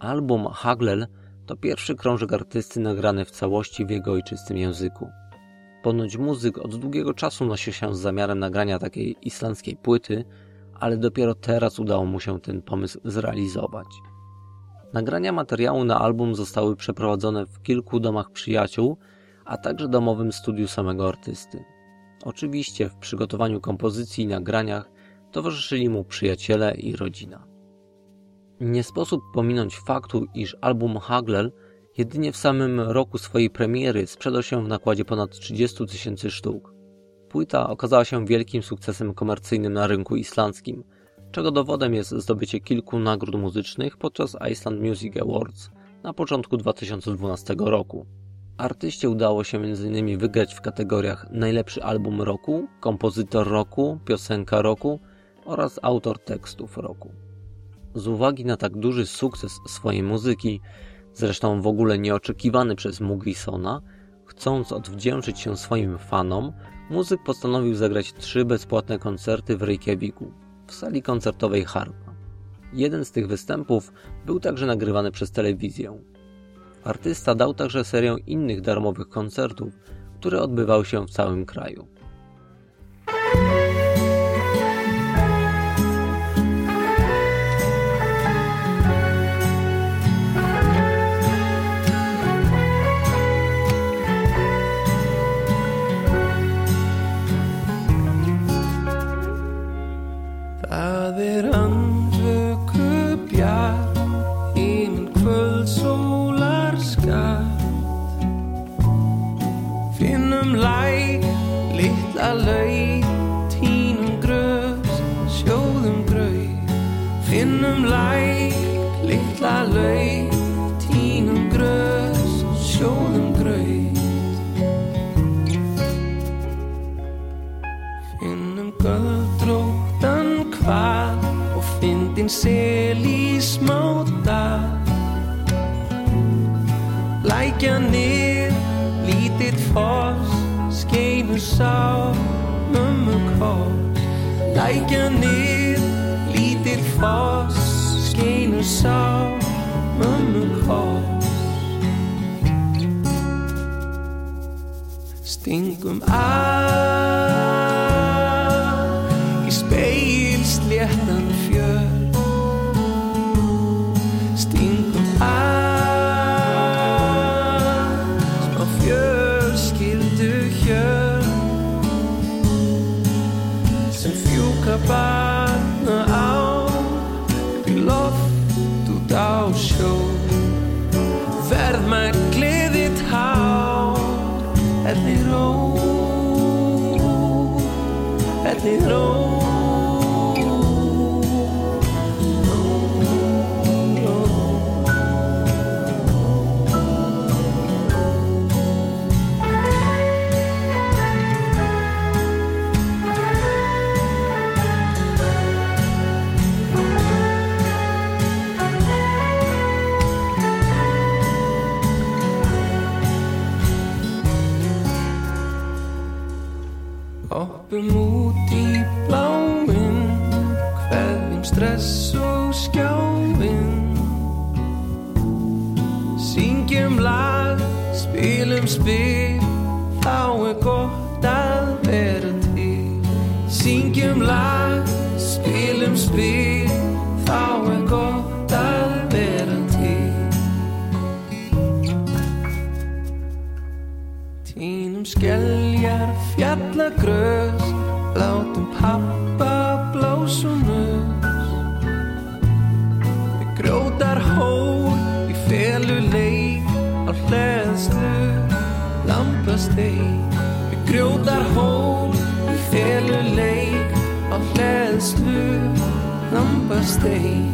Album Haglel to pierwszy krążek artysty nagrany w całości w jego ojczystym języku. Ponoć muzyk od długiego czasu nosi się z zamiarem nagrania takiej islandzkiej płyty, ale dopiero teraz udało mu się ten pomysł zrealizować. Nagrania materiału na album zostały przeprowadzone w kilku domach przyjaciół, a także domowym studiu samego artysty. Oczywiście w przygotowaniu kompozycji i nagraniach towarzyszyli mu przyjaciele i rodzina. Nie sposób pominąć faktu, iż album Haglel jedynie w samym roku swojej premiery sprzedał się w nakładzie ponad 30 tysięcy sztuk. Płyta okazała się wielkim sukcesem komercyjnym na rynku islandzkim, czego dowodem jest zdobycie kilku nagród muzycznych podczas Iceland Music Awards na początku 2012 roku. Artyście udało się m.in. wygrać w kategoriach Najlepszy album roku, Kompozytor roku, Piosenka roku oraz Autor tekstów roku. Z uwagi na tak duży sukces swojej muzyki, zresztą w ogóle nieoczekiwany przez Mugrisona, chcąc odwdzięczyć się swoim fanom, muzyk postanowił zagrać trzy bezpłatne koncerty w Reykjaviku, w sali koncertowej Harpa. Jeden z tych występów był także nagrywany przez telewizję. Artysta dał także serię innych darmowych koncertów, które odbywały się w całym kraju. Lítinn sel í smáta Lækjanir, lítill fós Skeimur sá, mömmu kós Lækjanir, lítill fós Skeimur sá, mömmu kós Stingum að Í speilsléttan speak. stay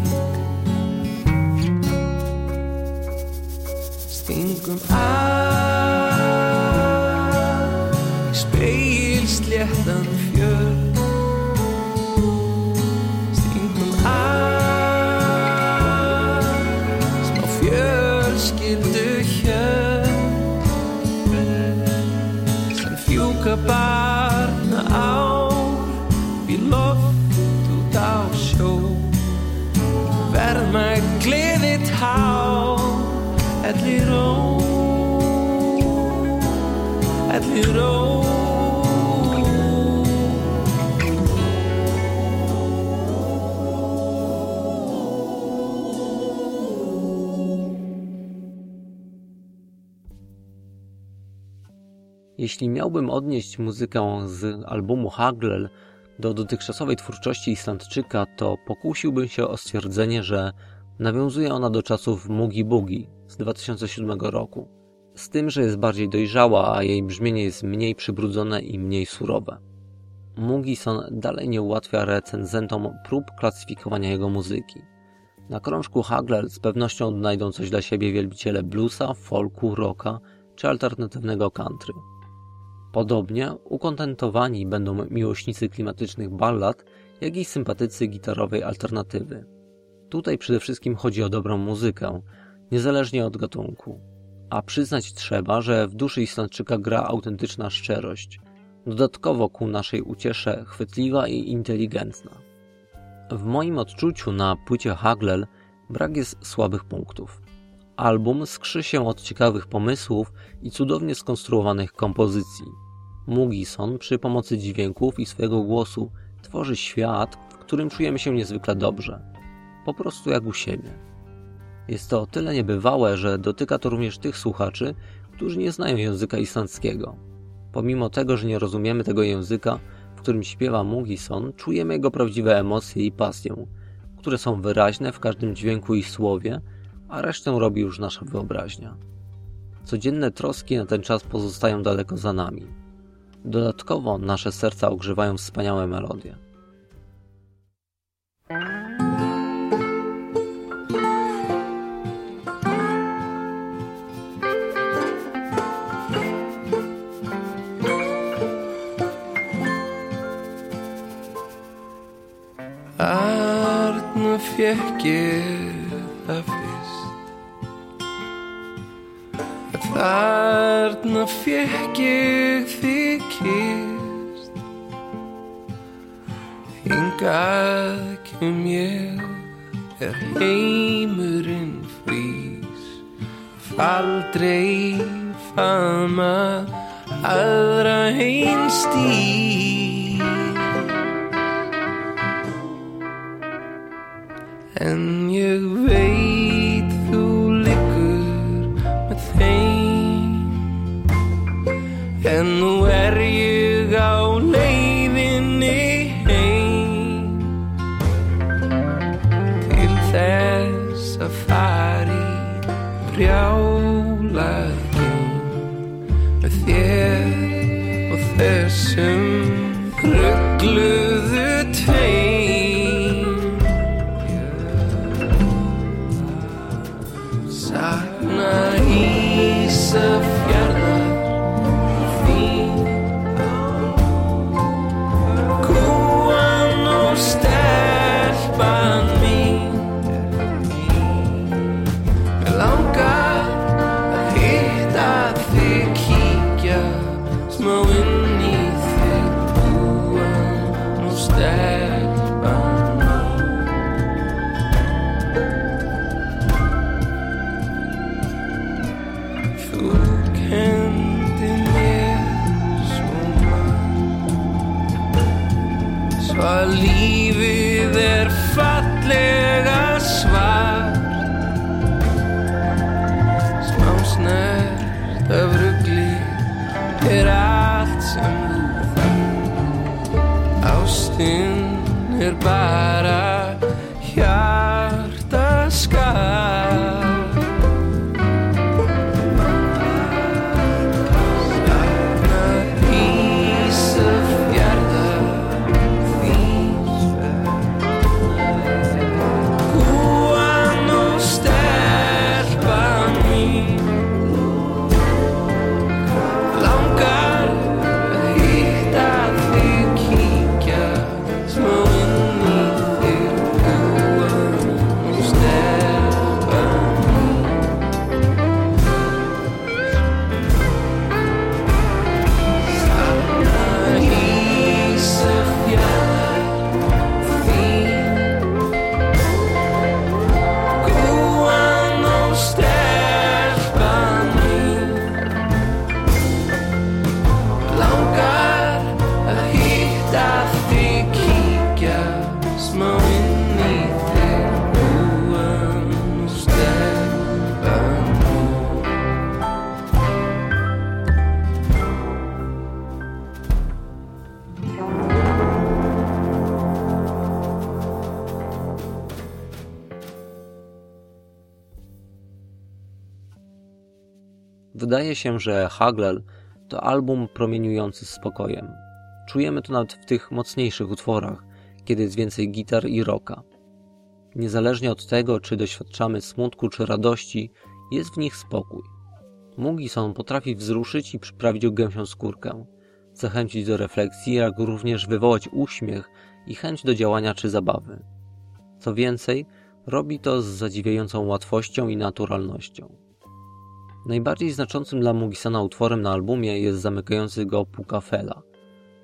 Jeśli miałbym odnieść muzykę z albumu Haglel do dotychczasowej twórczości Islandczyka, to pokusiłbym się o stwierdzenie, że nawiązuje ona do czasów Mugi Bugi z 2007 roku. Z tym, że jest bardziej dojrzała, a jej brzmienie jest mniej przybrudzone i mniej surowe. Mugison dalej nie ułatwia recenzentom prób klasyfikowania jego muzyki. Na krążku Haglel z pewnością odnajdą coś dla siebie wielbiciele bluesa, folku, rocka czy alternatywnego country. Podobnie ukontentowani będą miłośnicy klimatycznych ballad, jak i sympatycy gitarowej alternatywy. Tutaj przede wszystkim chodzi o dobrą muzykę, niezależnie od gatunku. A przyznać trzeba, że w duszy Islandczyka gra autentyczna szczerość, dodatkowo ku naszej uciesze chwytliwa i inteligentna. W moim odczuciu na płycie Haglel brak jest słabych punktów. Album skrzy się od ciekawych pomysłów i cudownie skonstruowanych kompozycji. Mugison przy pomocy dźwięków i swojego głosu tworzy świat, w którym czujemy się niezwykle dobrze. Po prostu jak u siebie. Jest to o tyle niebywałe, że dotyka to również tych słuchaczy, którzy nie znają języka islandzkiego. Pomimo tego, że nie rozumiemy tego języka, w którym śpiewa Mugison, czujemy jego prawdziwe emocje i pasję, które są wyraźne w każdym dźwięku i słowie, a resztę robi już nasza wyobraźnia. Codzienne troski na ten czas pozostają daleko za nami. Dodatkowo nasze serca ogrzewają wspaniałe melodie. Arna Þarna fékk ég þig kyrst Hingað kem ég er heimurinn frýs. Aldrei fama aðra einstýr En ég veit 飘 Wydaje się, że Hagler to album promieniujący spokojem. Czujemy to nawet w tych mocniejszych utworach, kiedy jest więcej gitar i rocka. Niezależnie od tego, czy doświadczamy smutku czy radości, jest w nich spokój. Mugison potrafi wzruszyć i przyprawić o gęsią skórkę, zachęcić do refleksji, jak również wywołać uśmiech i chęć do działania czy zabawy. Co więcej, robi to z zadziwiającą łatwością i naturalnością. Najbardziej znaczącym dla Mugisona utworem na albumie jest zamykający go Pukafela.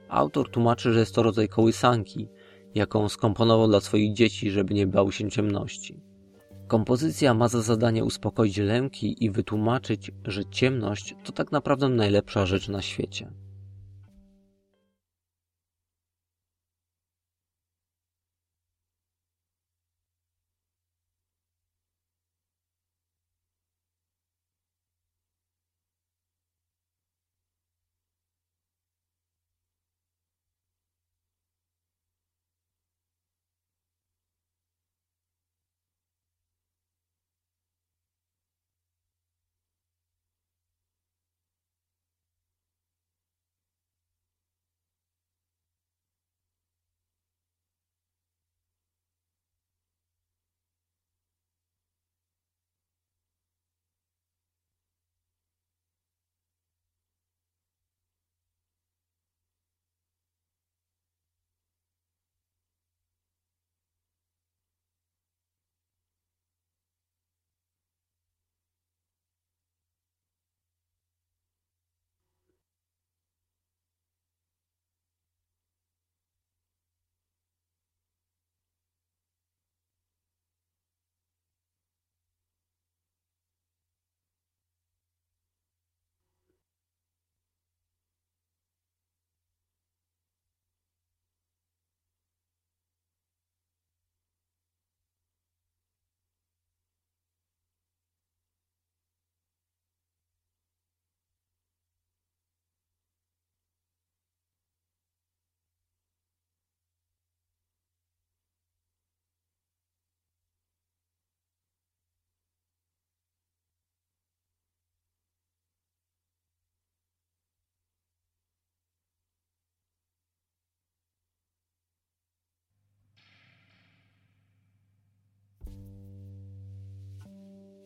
Autor tłumaczy, że jest to rodzaj kołysanki, jaką skomponował dla swoich dzieci, żeby nie bały się ciemności. Kompozycja ma za zadanie uspokoić lęki i wytłumaczyć, że ciemność to tak naprawdę najlepsza rzecz na świecie.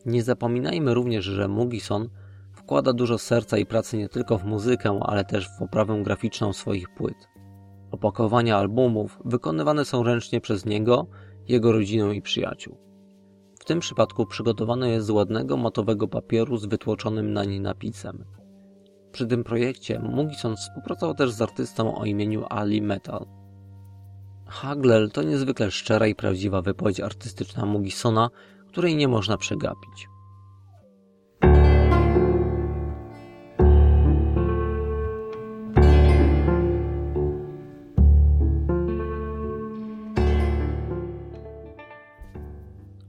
Nie zapominajmy również, że Mugison wkłada dużo serca i pracy nie tylko w muzykę, ale też w oprawę graficzną swoich płyt. Opakowania albumów wykonywane są ręcznie przez niego, jego rodzinę i przyjaciół. W tym przypadku przygotowane jest z ładnego matowego papieru z wytłoczonym na niej napisem. Przy tym projekcie Mugison współpracował też z artystą o imieniu Ali Metal. Haglel to niezwykle szczera i prawdziwa wypowiedź artystyczna Mugisona, której nie można przegapić.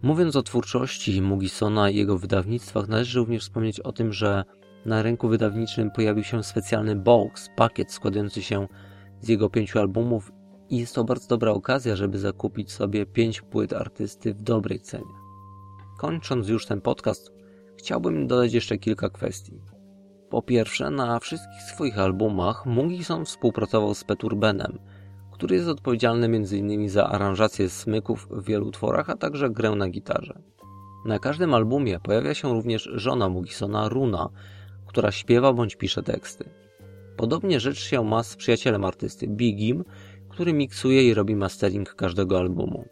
Mówiąc o twórczości Mugisona i jego wydawnictwach, należy również wspomnieć o tym, że na rynku wydawniczym pojawił się specjalny box, pakiet składający się z jego pięciu albumów i jest to bardzo dobra okazja, żeby zakupić sobie pięć płyt artysty w dobrej cenie. Kończąc już ten podcast, chciałbym dodać jeszcze kilka kwestii. Po pierwsze, na wszystkich swoich albumach Mugison współpracował z Peturbenem, który jest odpowiedzialny m.in. za aranżację smyków w wielu utworach, a także grę na gitarze. Na każdym albumie pojawia się również żona Mugisona, Runa, która śpiewa bądź pisze teksty. Podobnie rzecz się ma z przyjacielem artysty, Bigim, który miksuje i robi mastering każdego albumu.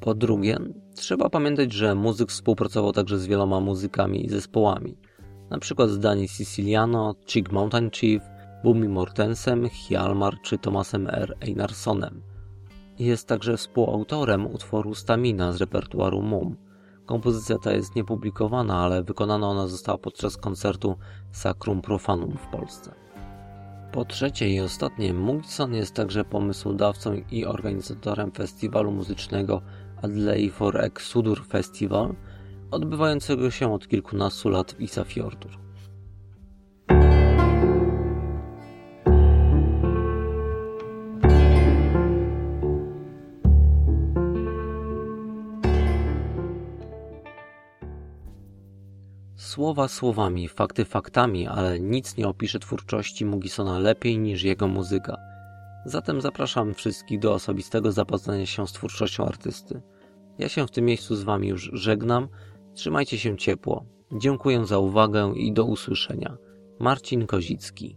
Po drugie, trzeba pamiętać, że muzyk współpracował także z wieloma muzykami i zespołami, np. z Dani Siciliano, Chick Mountain Chief, Bumi Mortensem, Hjalmar czy Thomasem R. Einarsonem. Jest także współautorem utworu Stamina z repertuaru Mum. Kompozycja ta jest niepublikowana, ale wykonana ona została podczas koncertu Sacrum Profanum w Polsce. Po trzecie i ostatnie, Mugison jest także pomysłodawcą i organizatorem festiwalu muzycznego Adley for Exudur Festival, odbywającego się od kilkunastu lat w Isafjordur. Słowa słowami, fakty faktami, ale nic nie opisze twórczości Mugisona lepiej niż jego muzyka. Zatem zapraszam wszystkich do osobistego zapoznania się z twórczością artysty. Ja się w tym miejscu z Wami już żegnam. Trzymajcie się ciepło. Dziękuję za uwagę i do usłyszenia. Marcin Kozicki.